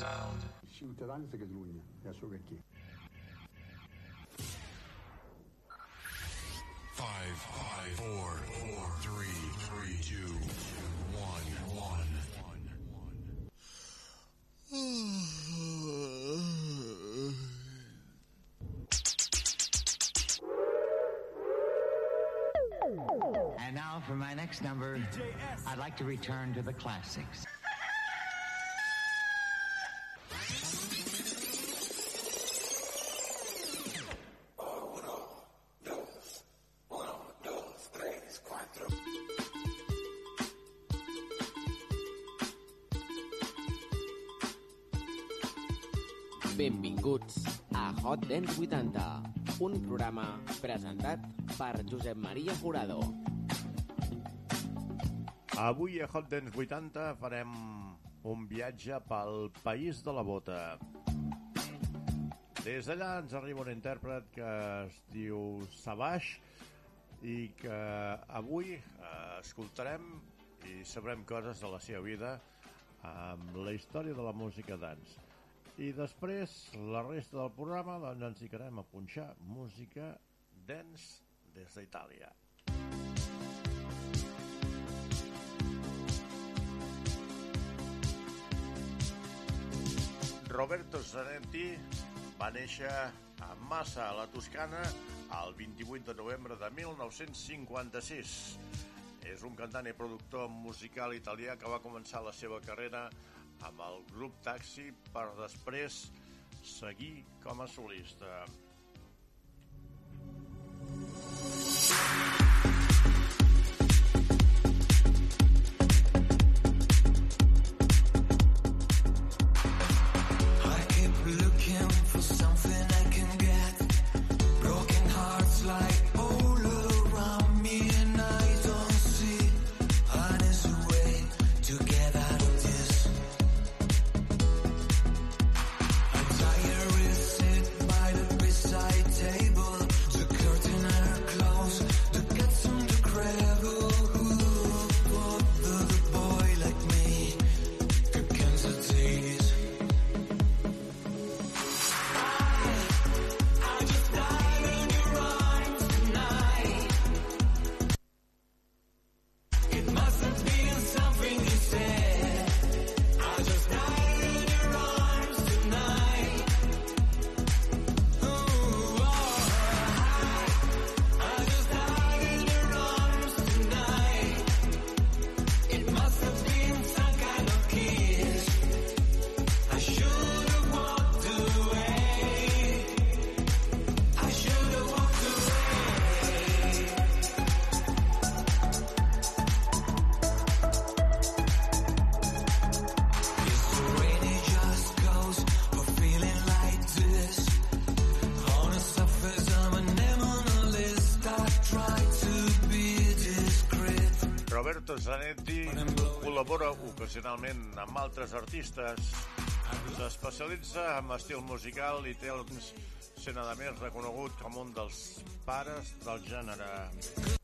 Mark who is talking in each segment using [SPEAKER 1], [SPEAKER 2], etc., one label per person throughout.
[SPEAKER 1] funky sound.
[SPEAKER 2] Ciutadans de Catalunya, ja sóc aquí.
[SPEAKER 3] Five, five, four, four, three, three, two, one, one, one.
[SPEAKER 4] And now for my next number, I'd like to return to the classics.
[SPEAKER 5] Benvinguts a Hot Dance 80, un programa presentat per Josep Maria Jurado.
[SPEAKER 6] Avui a Hot Dance 80 farem un viatge pel país de la bota. Des d'allà ens arriba un intèrpret que es diu Sabash i que avui eh, escoltarem i sabrem coses de la seva vida amb la història de la música dance. I després, la resta del programa, doncs ens ficarem a punxar música dance des d'Itàlia. Roberto Zanetti va néixer a Massa, a la Toscana, el 28 de novembre de 1956. És un cantant i productor musical italià que va començar la seva carrera amb el grup Taxi per després seguir com a solista. Col·labora ocasionalment amb altres artistes. S'especialitza en estil musical i té els sent a més reconegut com un dels pares del gènere.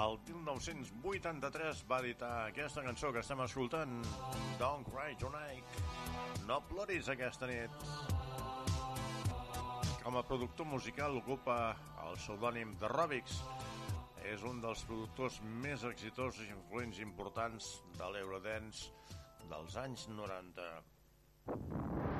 [SPEAKER 7] El 1983 va editar aquesta cançó que estem escoltant, Don't Cry Tonight. No ploris aquesta nit. Com a productor musical ocupa el pseudònim de Robix. És un dels productors més exitosos i influents importants de l'Eurodance dels anys 90.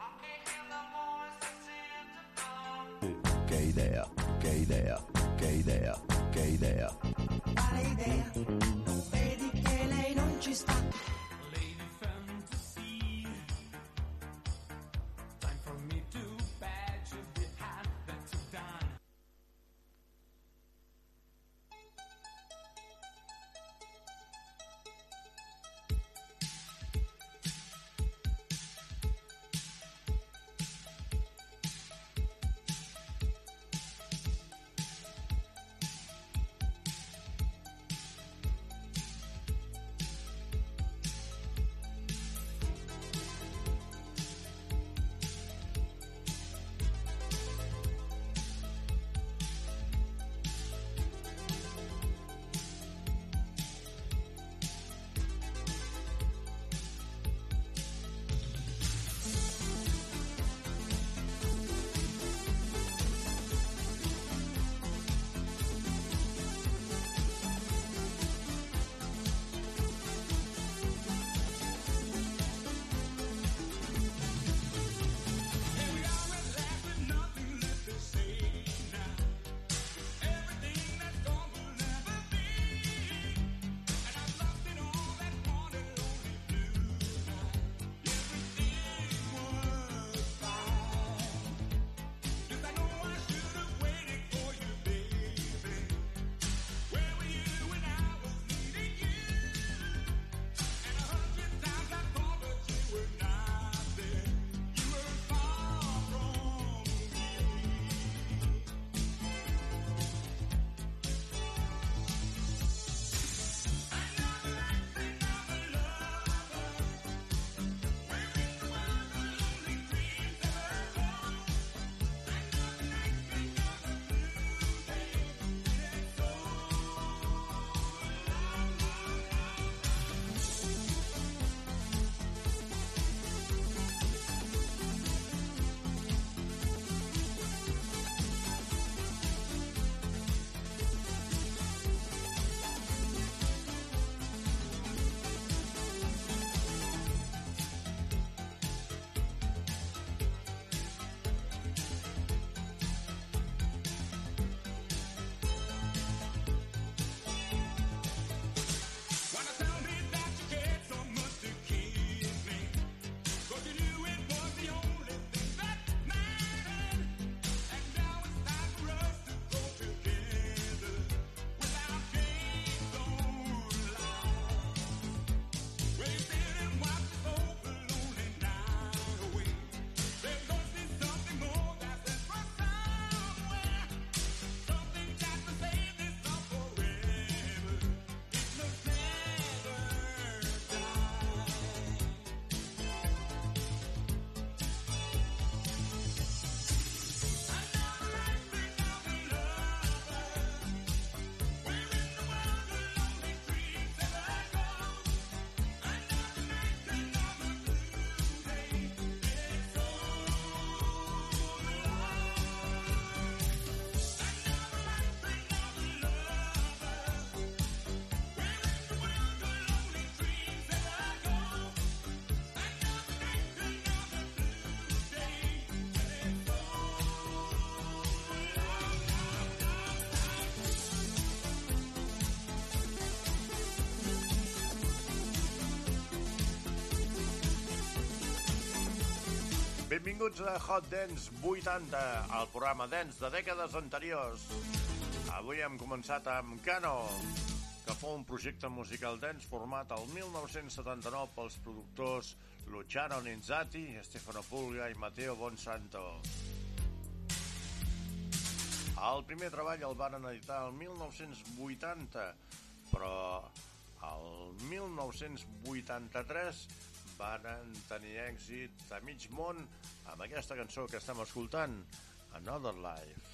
[SPEAKER 6] Benvinguts a Hot Dance 80, el programa dance de dècades anteriors. Avui hem començat amb Cano, que fou un projecte musical dance format el 1979 pels productors Luciano Ninzati, Stefano Pulga i Matteo Bonsanto. El primer treball el van editar el 1980, però el 1983 van tenir èxit a mig món amb aquesta cançó que estem escoltant, Another Life.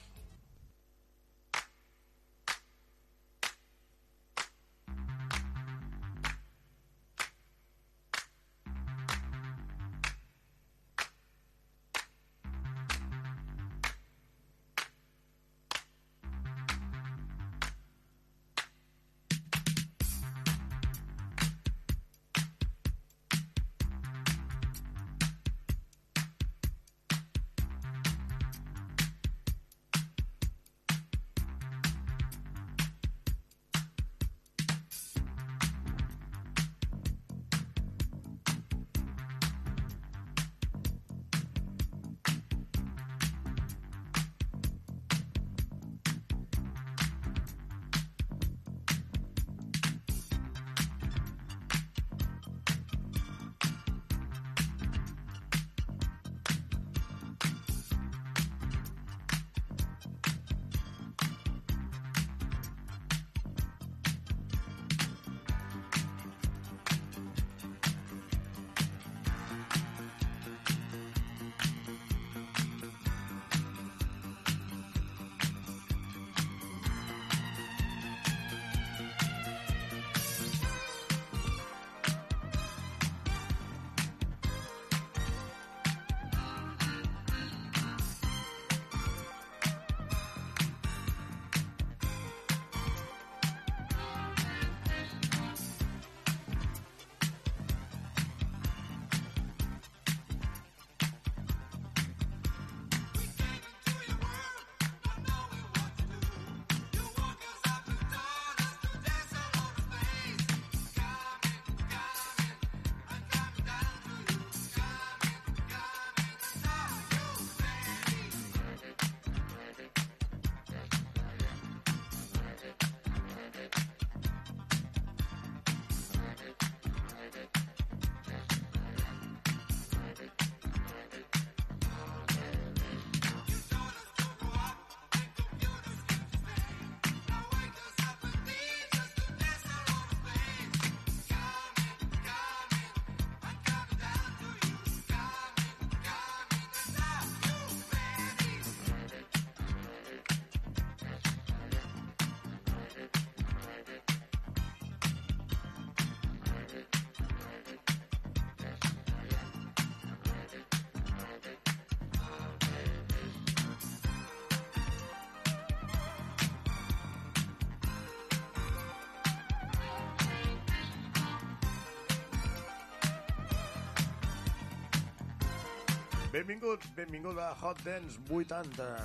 [SPEAKER 6] Benvinguts, benvinguda a Hot Dance 80.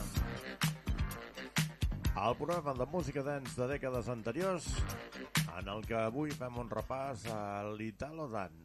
[SPEAKER 6] El programa de música dance de dècades anteriors, en el que avui fem un repàs a l'Italo Dance.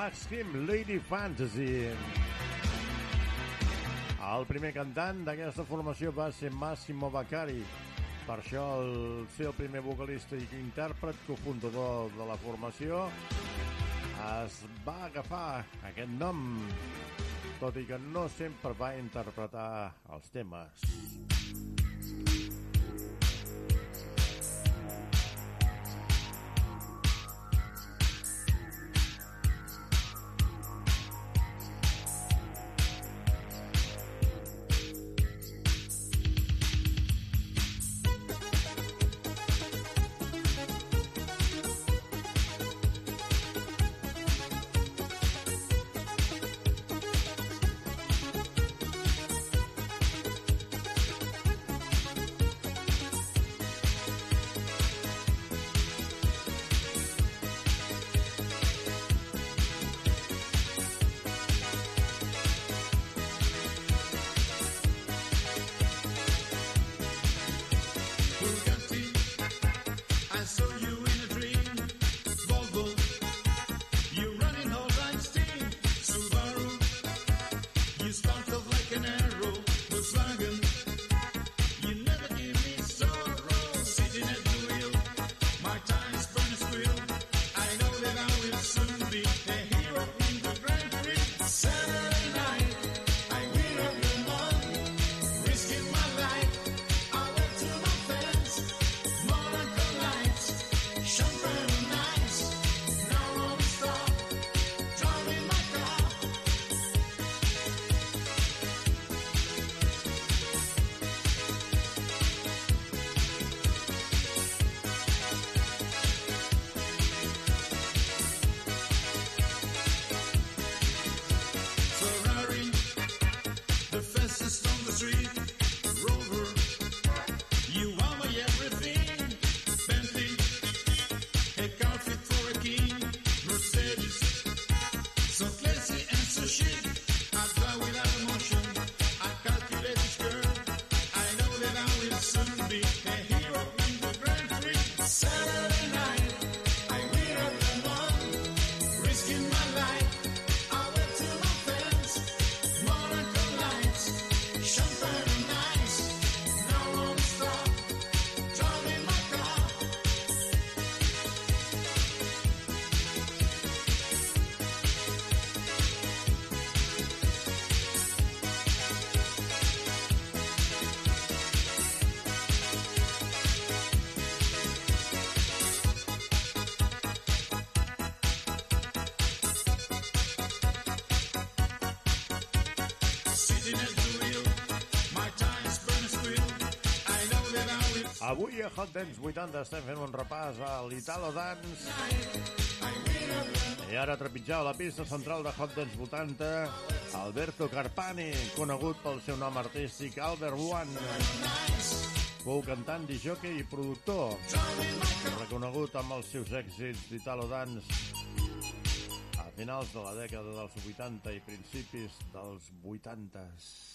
[SPEAKER 8] Max Kim, Lady Fantasy. El primer cantant d'aquesta formació va ser Massimo Baccari. Per això, el ser el primer vocalista i intèrpret cofundador de la formació, es va agafar aquest nom, tot i que no sempre va interpretar els temes. Avui a Hot Dance 80 estem fent un repàs a l'Italo Dance. I ara trepitjar la pista central de Hot Dance 80, Alberto Carpani, conegut pel seu nom artístic Albert One. Fou cantant, disjockey i productor, reconegut amb els seus èxits d'Italo Dance a finals de la dècada dels 80 i principis dels 80s.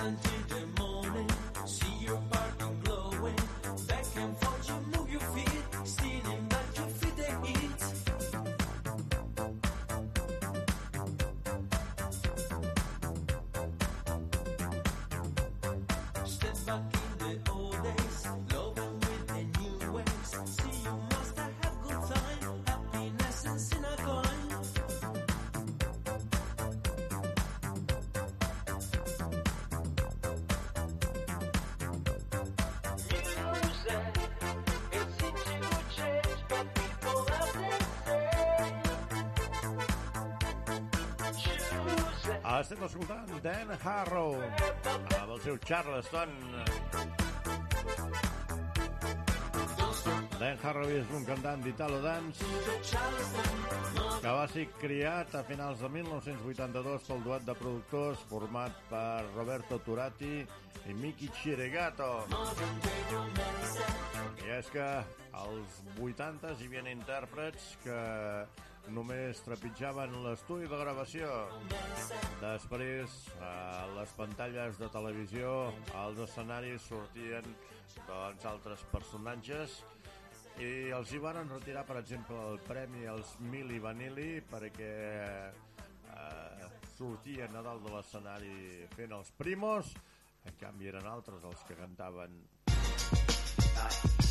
[SPEAKER 9] Santi.
[SPEAKER 6] Estem escoltant Dan Harrow amb el seu Charleston. Dan Harrow és un cantant d'Italo Dance que va ser criat a finals de 1982 pel duet de productors format per Roberto Turati i Miki Chirigato. I és que als 80s hi havia intèrprets que només trepitjaven l'estudi de gravació. Després, a les pantalles de televisió, als escenaris sortien doncs, altres personatges i els hi van retirar, per exemple, el premi als Mili Vanilli perquè eh, sortien a dalt de l'escenari fent els primos, en canvi eren altres els que cantaven
[SPEAKER 9] I'm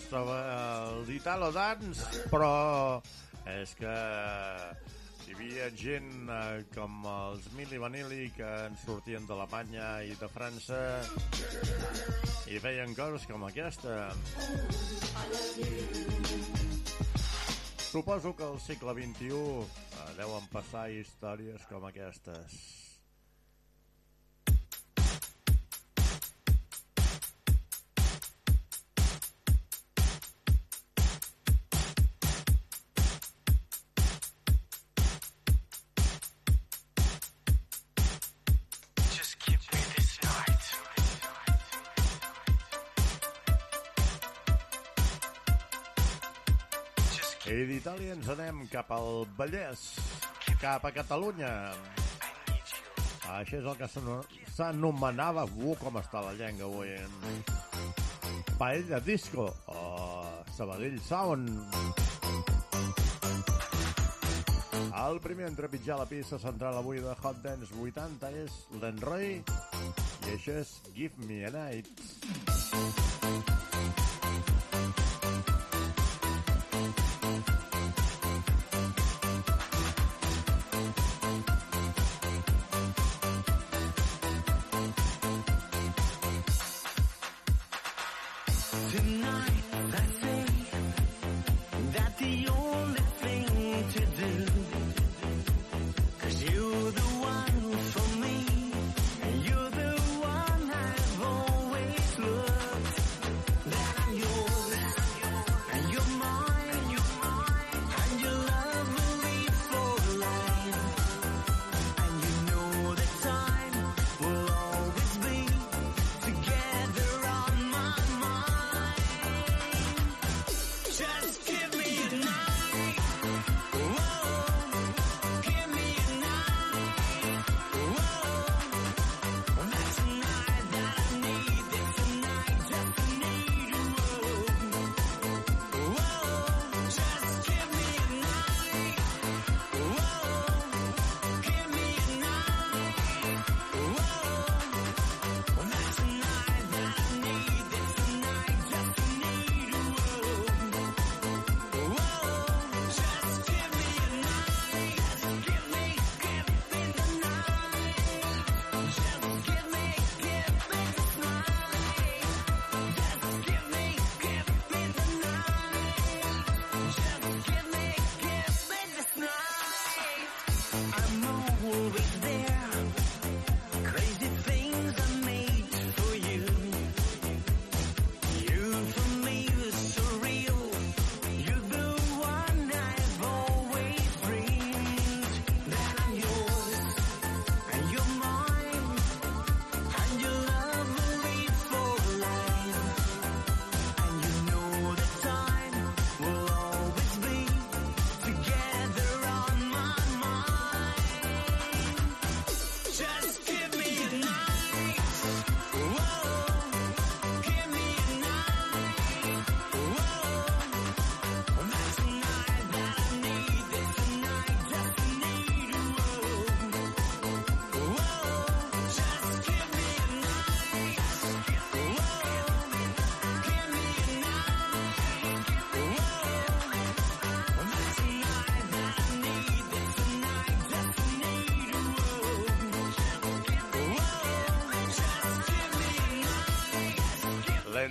[SPEAKER 6] S'anomenava sobre el Italo Dance, però és que hi havia gent eh, com els Mili Vanilli que en sortien d'Alemanya i de França i feien coses com aquesta. Suposo que al segle XXI eh, deuen passar històries com aquestes. d'Itàlia ens anem cap al Vallès. Cap a Catalunya. Això és el que s'ano- s'anomenava... Uh, com està la llengua avui. Paella Disco o Sabadell Sound. El primer en trepitjar la pista central avui de Hot Dance 80 és l'Enroy i això és Give Me a Night.
[SPEAKER 7] Tonight,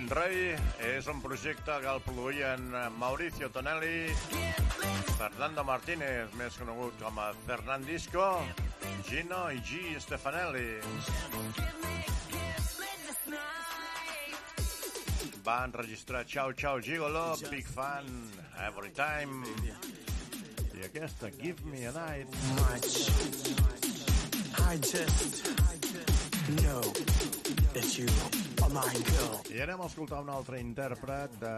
[SPEAKER 6] L'Enrei és un projecte que el produïen Mauricio Tonelli, Fernando Martínez, més conegut com a Fernandisco, Gino i G. Stefanelli. Va enregistrar Ciao Ciao Gigolo, Big Fan, Every Time, i aquesta Give Me a Night.
[SPEAKER 7] I just know that you.
[SPEAKER 6] I anem a escoltar un altre intèrpret de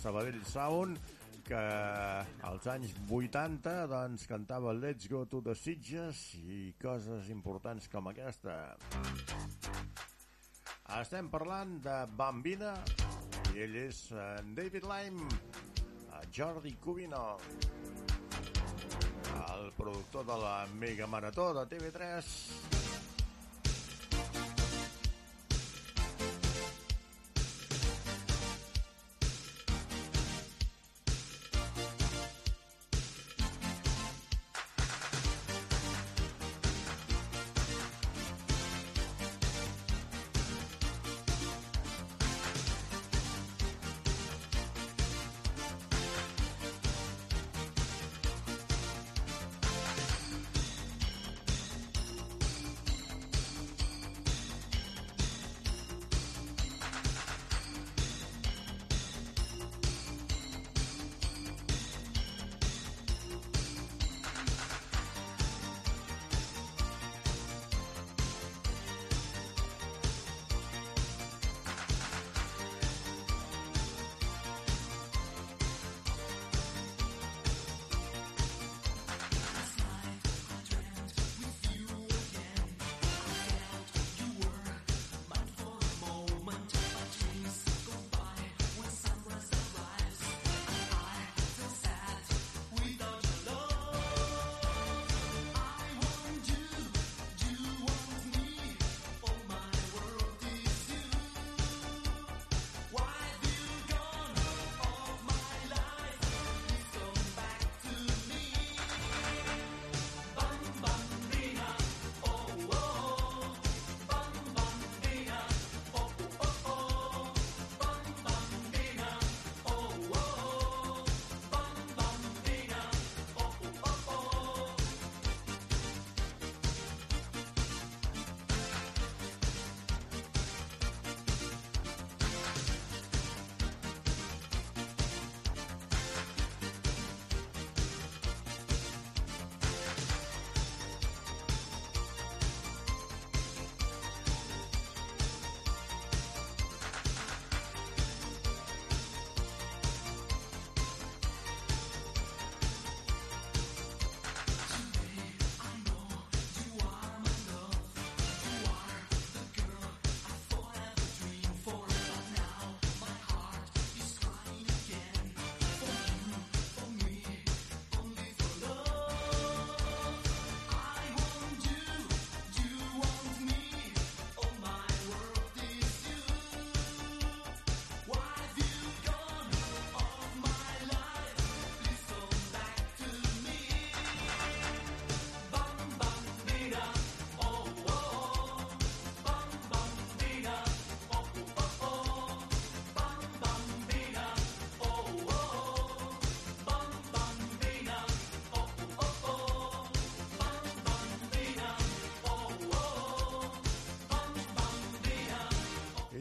[SPEAKER 6] Sabadell Sound que als anys 80 doncs, cantava Let's Go to the Sitges i coses importants com aquesta. Estem parlant de Bambina i ell és en David Lime, a Jordi Cubino, el productor de la Mega Marató de TV3.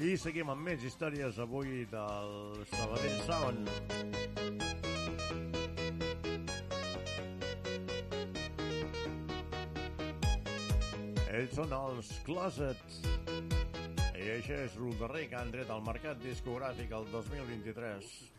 [SPEAKER 6] I seguim amb més històries avui del Sabadell Sound. Ells són els Closets. I això és el darrer que han tret al mercat discogràfic el 2023.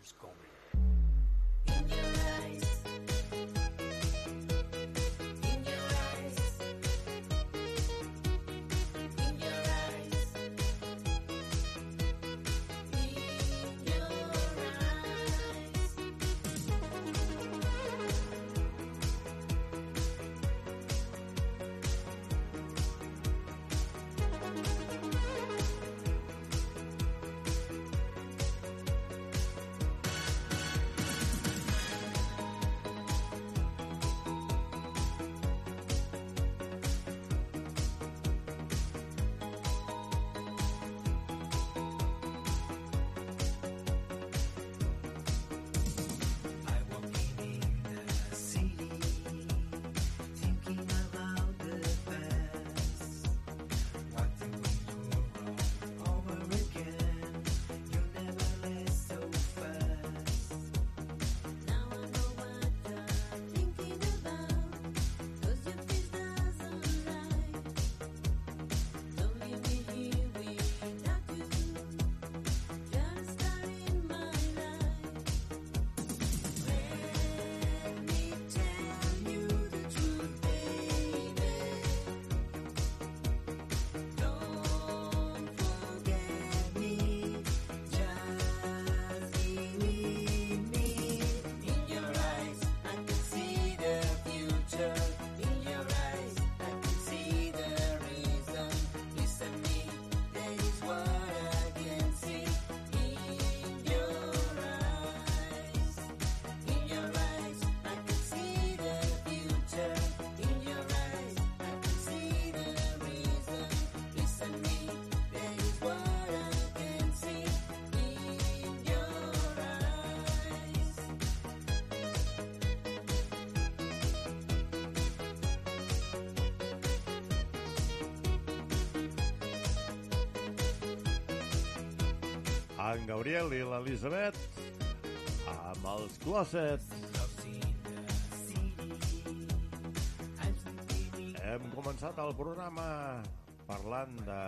[SPEAKER 6] En Gabriel i l'Elisabet amb els Closets. Hem començat el programa parlant de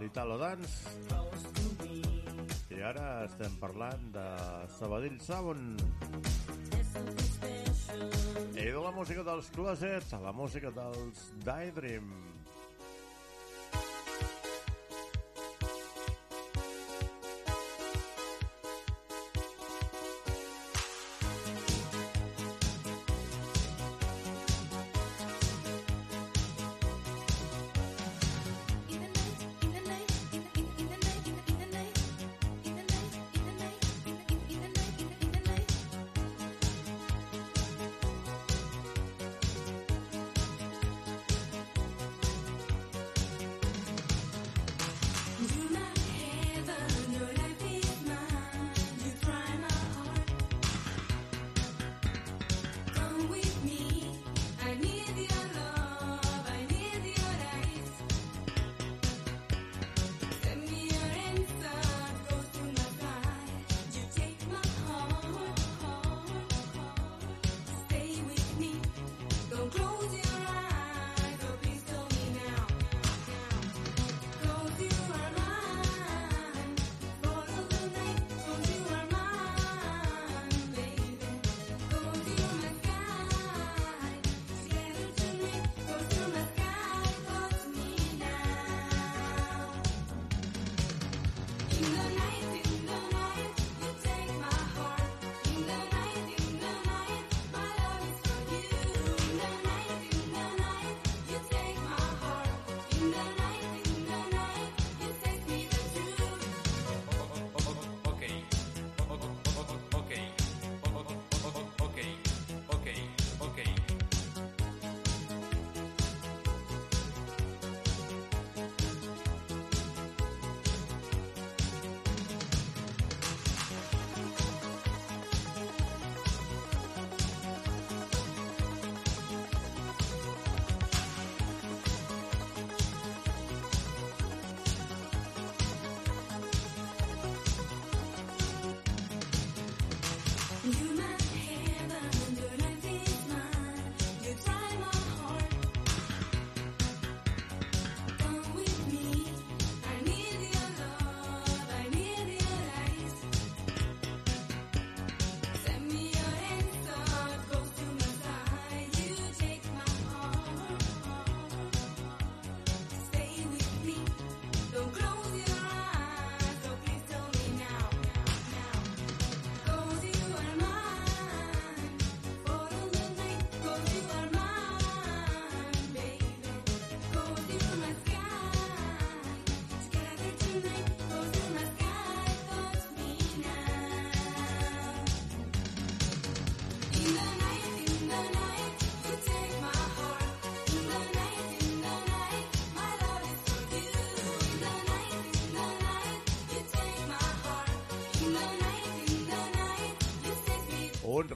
[SPEAKER 6] l'Italo Dance i ara estem parlant de Sabadell Sound i de la música dels Closets a la música dels Daydream.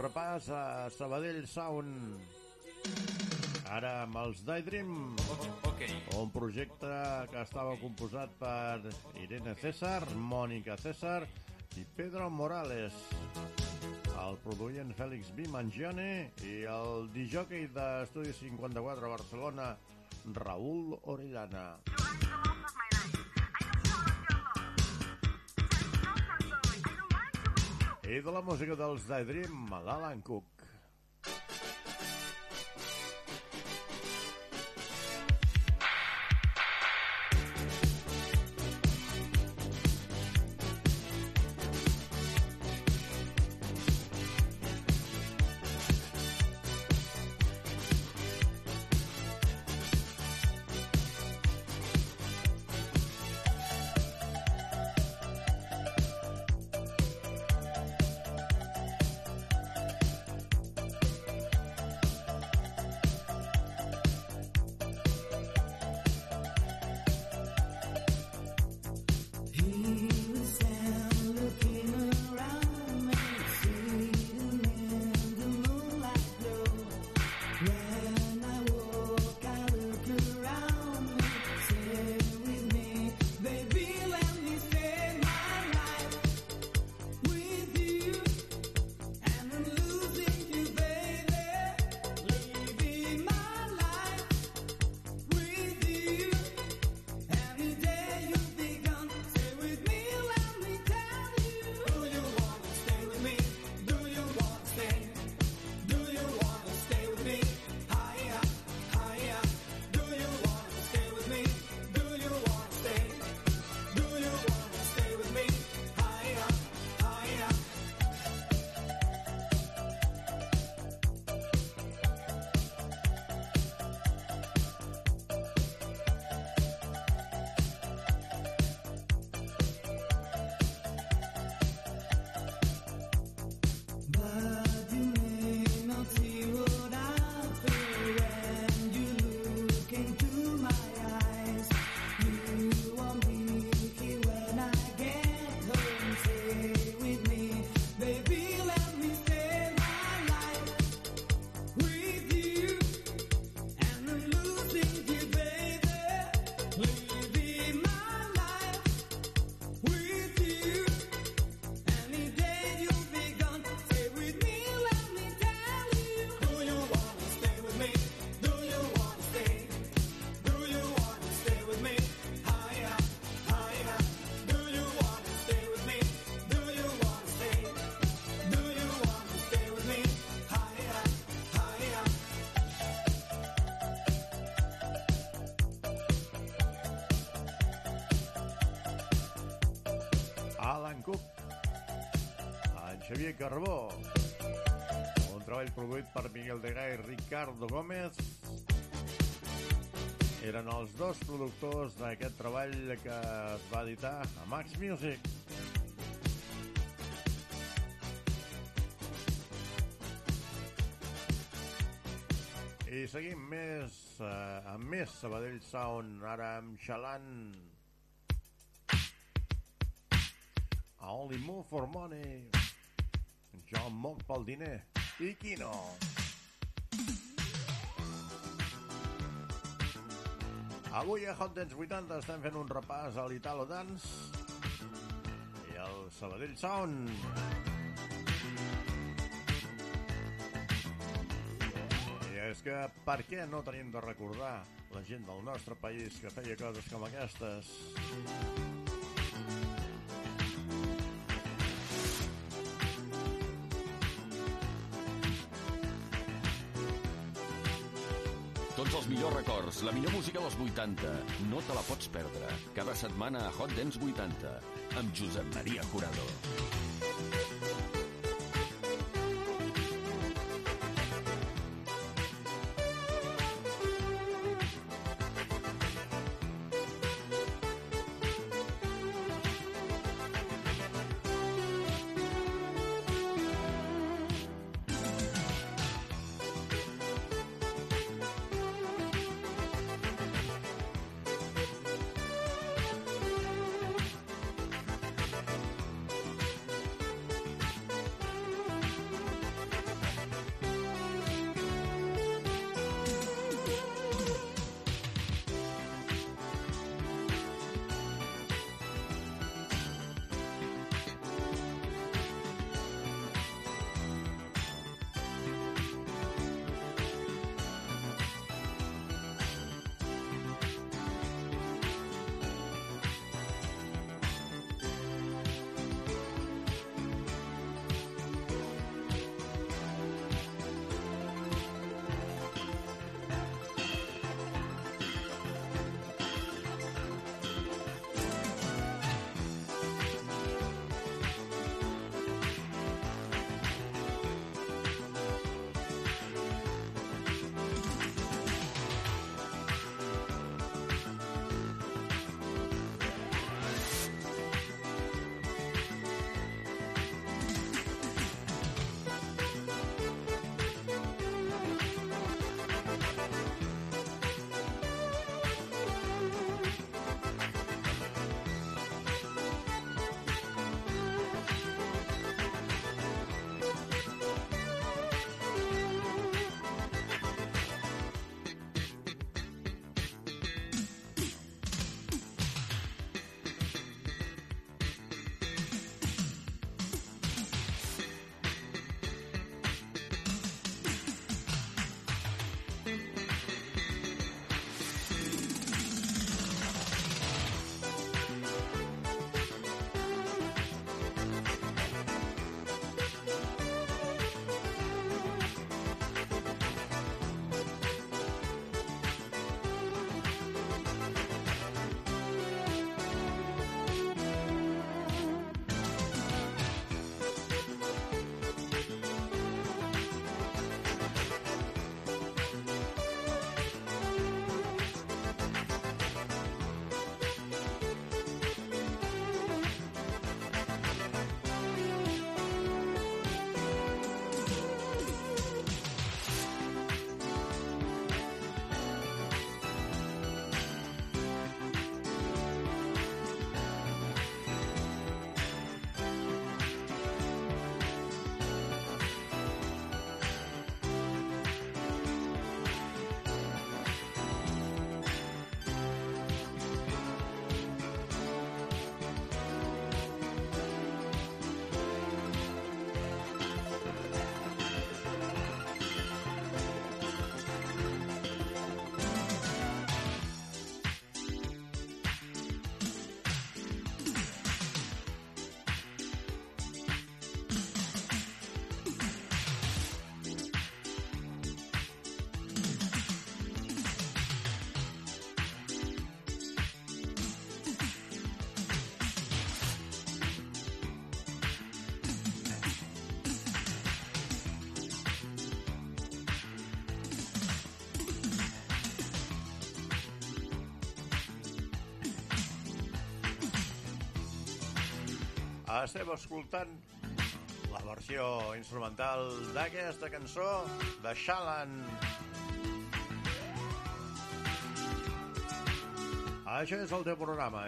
[SPEAKER 6] Repàs a Sabadell Sound. Ara amb els Daydream.
[SPEAKER 10] Ok.
[SPEAKER 6] Un projecte que estava composat per Irene César, Mònica César i Pedro Morales. El produïen Fèlix B. Mangione i el disjockey d'Estudi 54 a Barcelona, Raúl Orellana. I de la música dels Daydream, l'Alan Cook. Carbó, un treball produït per Miguel de Gai i Ricardo Gómez. Eren els dos productors d'aquest treball que es va editar a Max Music. I seguim més, eh, amb més Sabadell Sound, ara amb Xalant. I only move for money. Jo em moc pel diner. I qui no? Avui a Hot Dance 80 estem fent un repàs a l'Italo Dance i el Sabadell Sound. I és que per què no tenim de recordar la gent del nostre país que feia coses com aquestes?
[SPEAKER 11] Tots els millors records, la millor música dels 80. No te la pots perdre. Cada setmana a Hot Dance 80, amb Josep Maria Jurado.
[SPEAKER 6] Estem escoltant la versió instrumental d'aquesta cançó de Shalan. Això és el teu programa.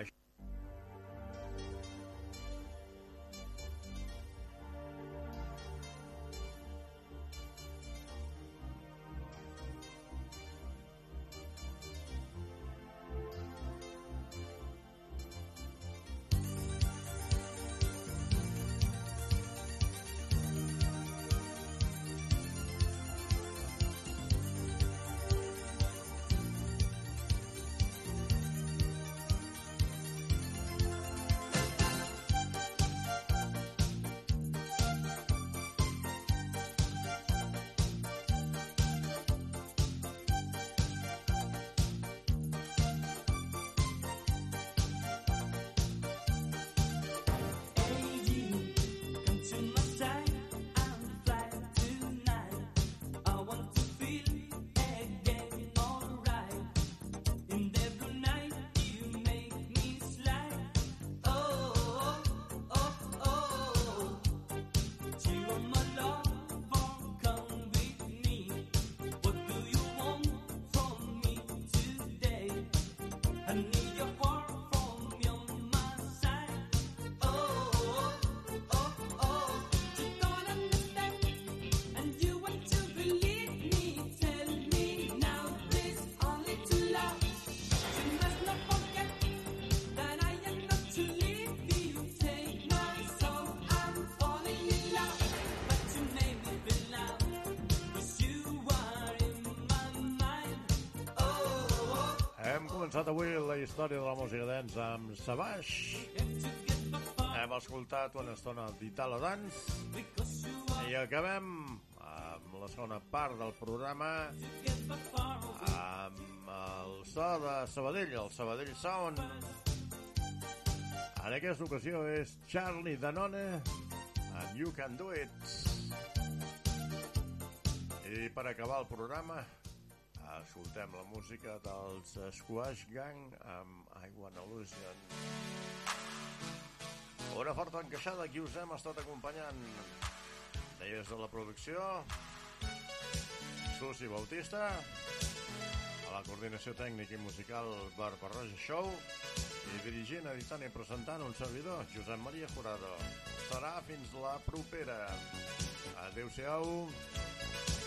[SPEAKER 6] Començat avui la història de la música dance amb Sabaix. Hem escoltat una estona d'Italo Dance i acabem amb la segona part del programa amb el so de Sabadell, el Sabadell Sound. En aquesta ocasió és Charlie Danone and You Can Do It. I per acabar el programa escoltem la música dels Squash Gang amb I Wanna Illusion. Una forta encaixada qui us hem estat acompanyant des de la producció Susi Bautista a la coordinació tècnica i musical Barba Roja Show i dirigint, editant i presentant un servidor, Josep Maria Jurado. Serà fins la propera. Adéu-siau.
[SPEAKER 12] quina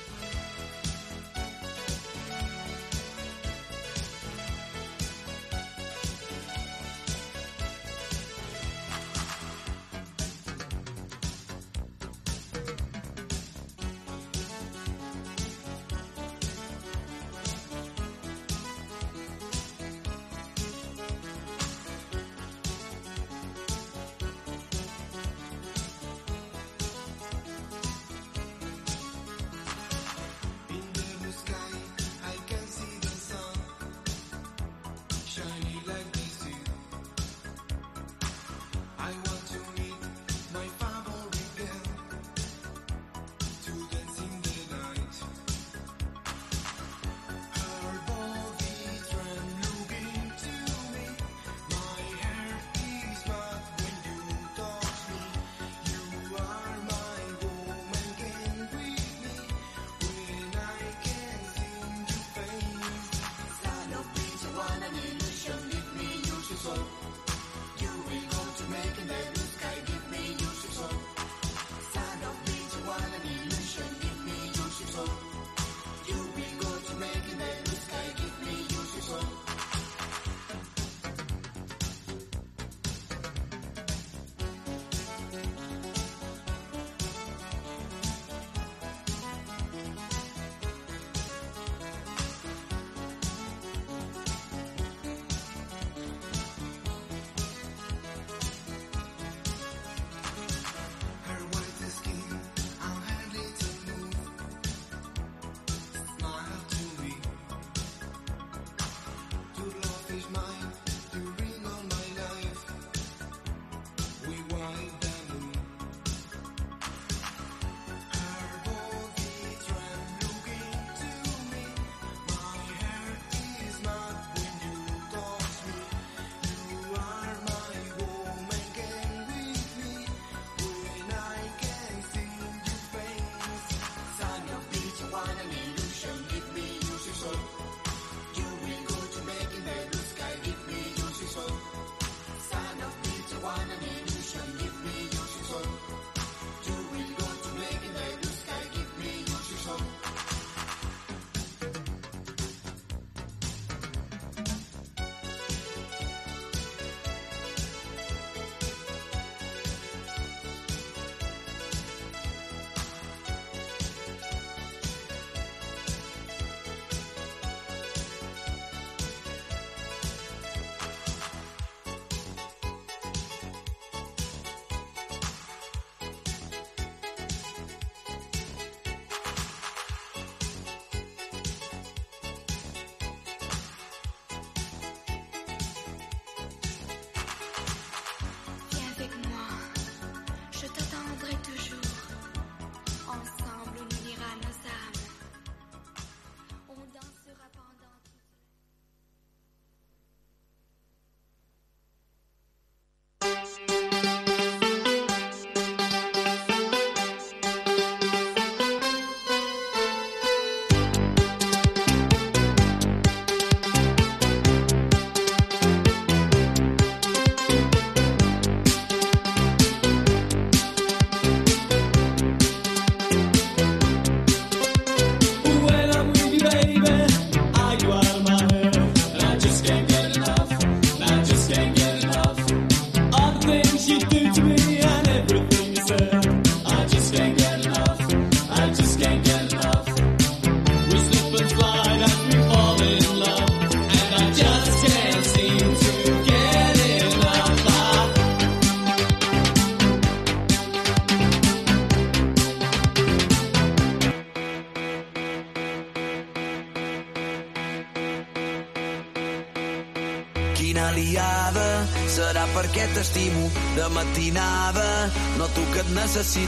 [SPEAKER 12] de matinada. Noto que et necessito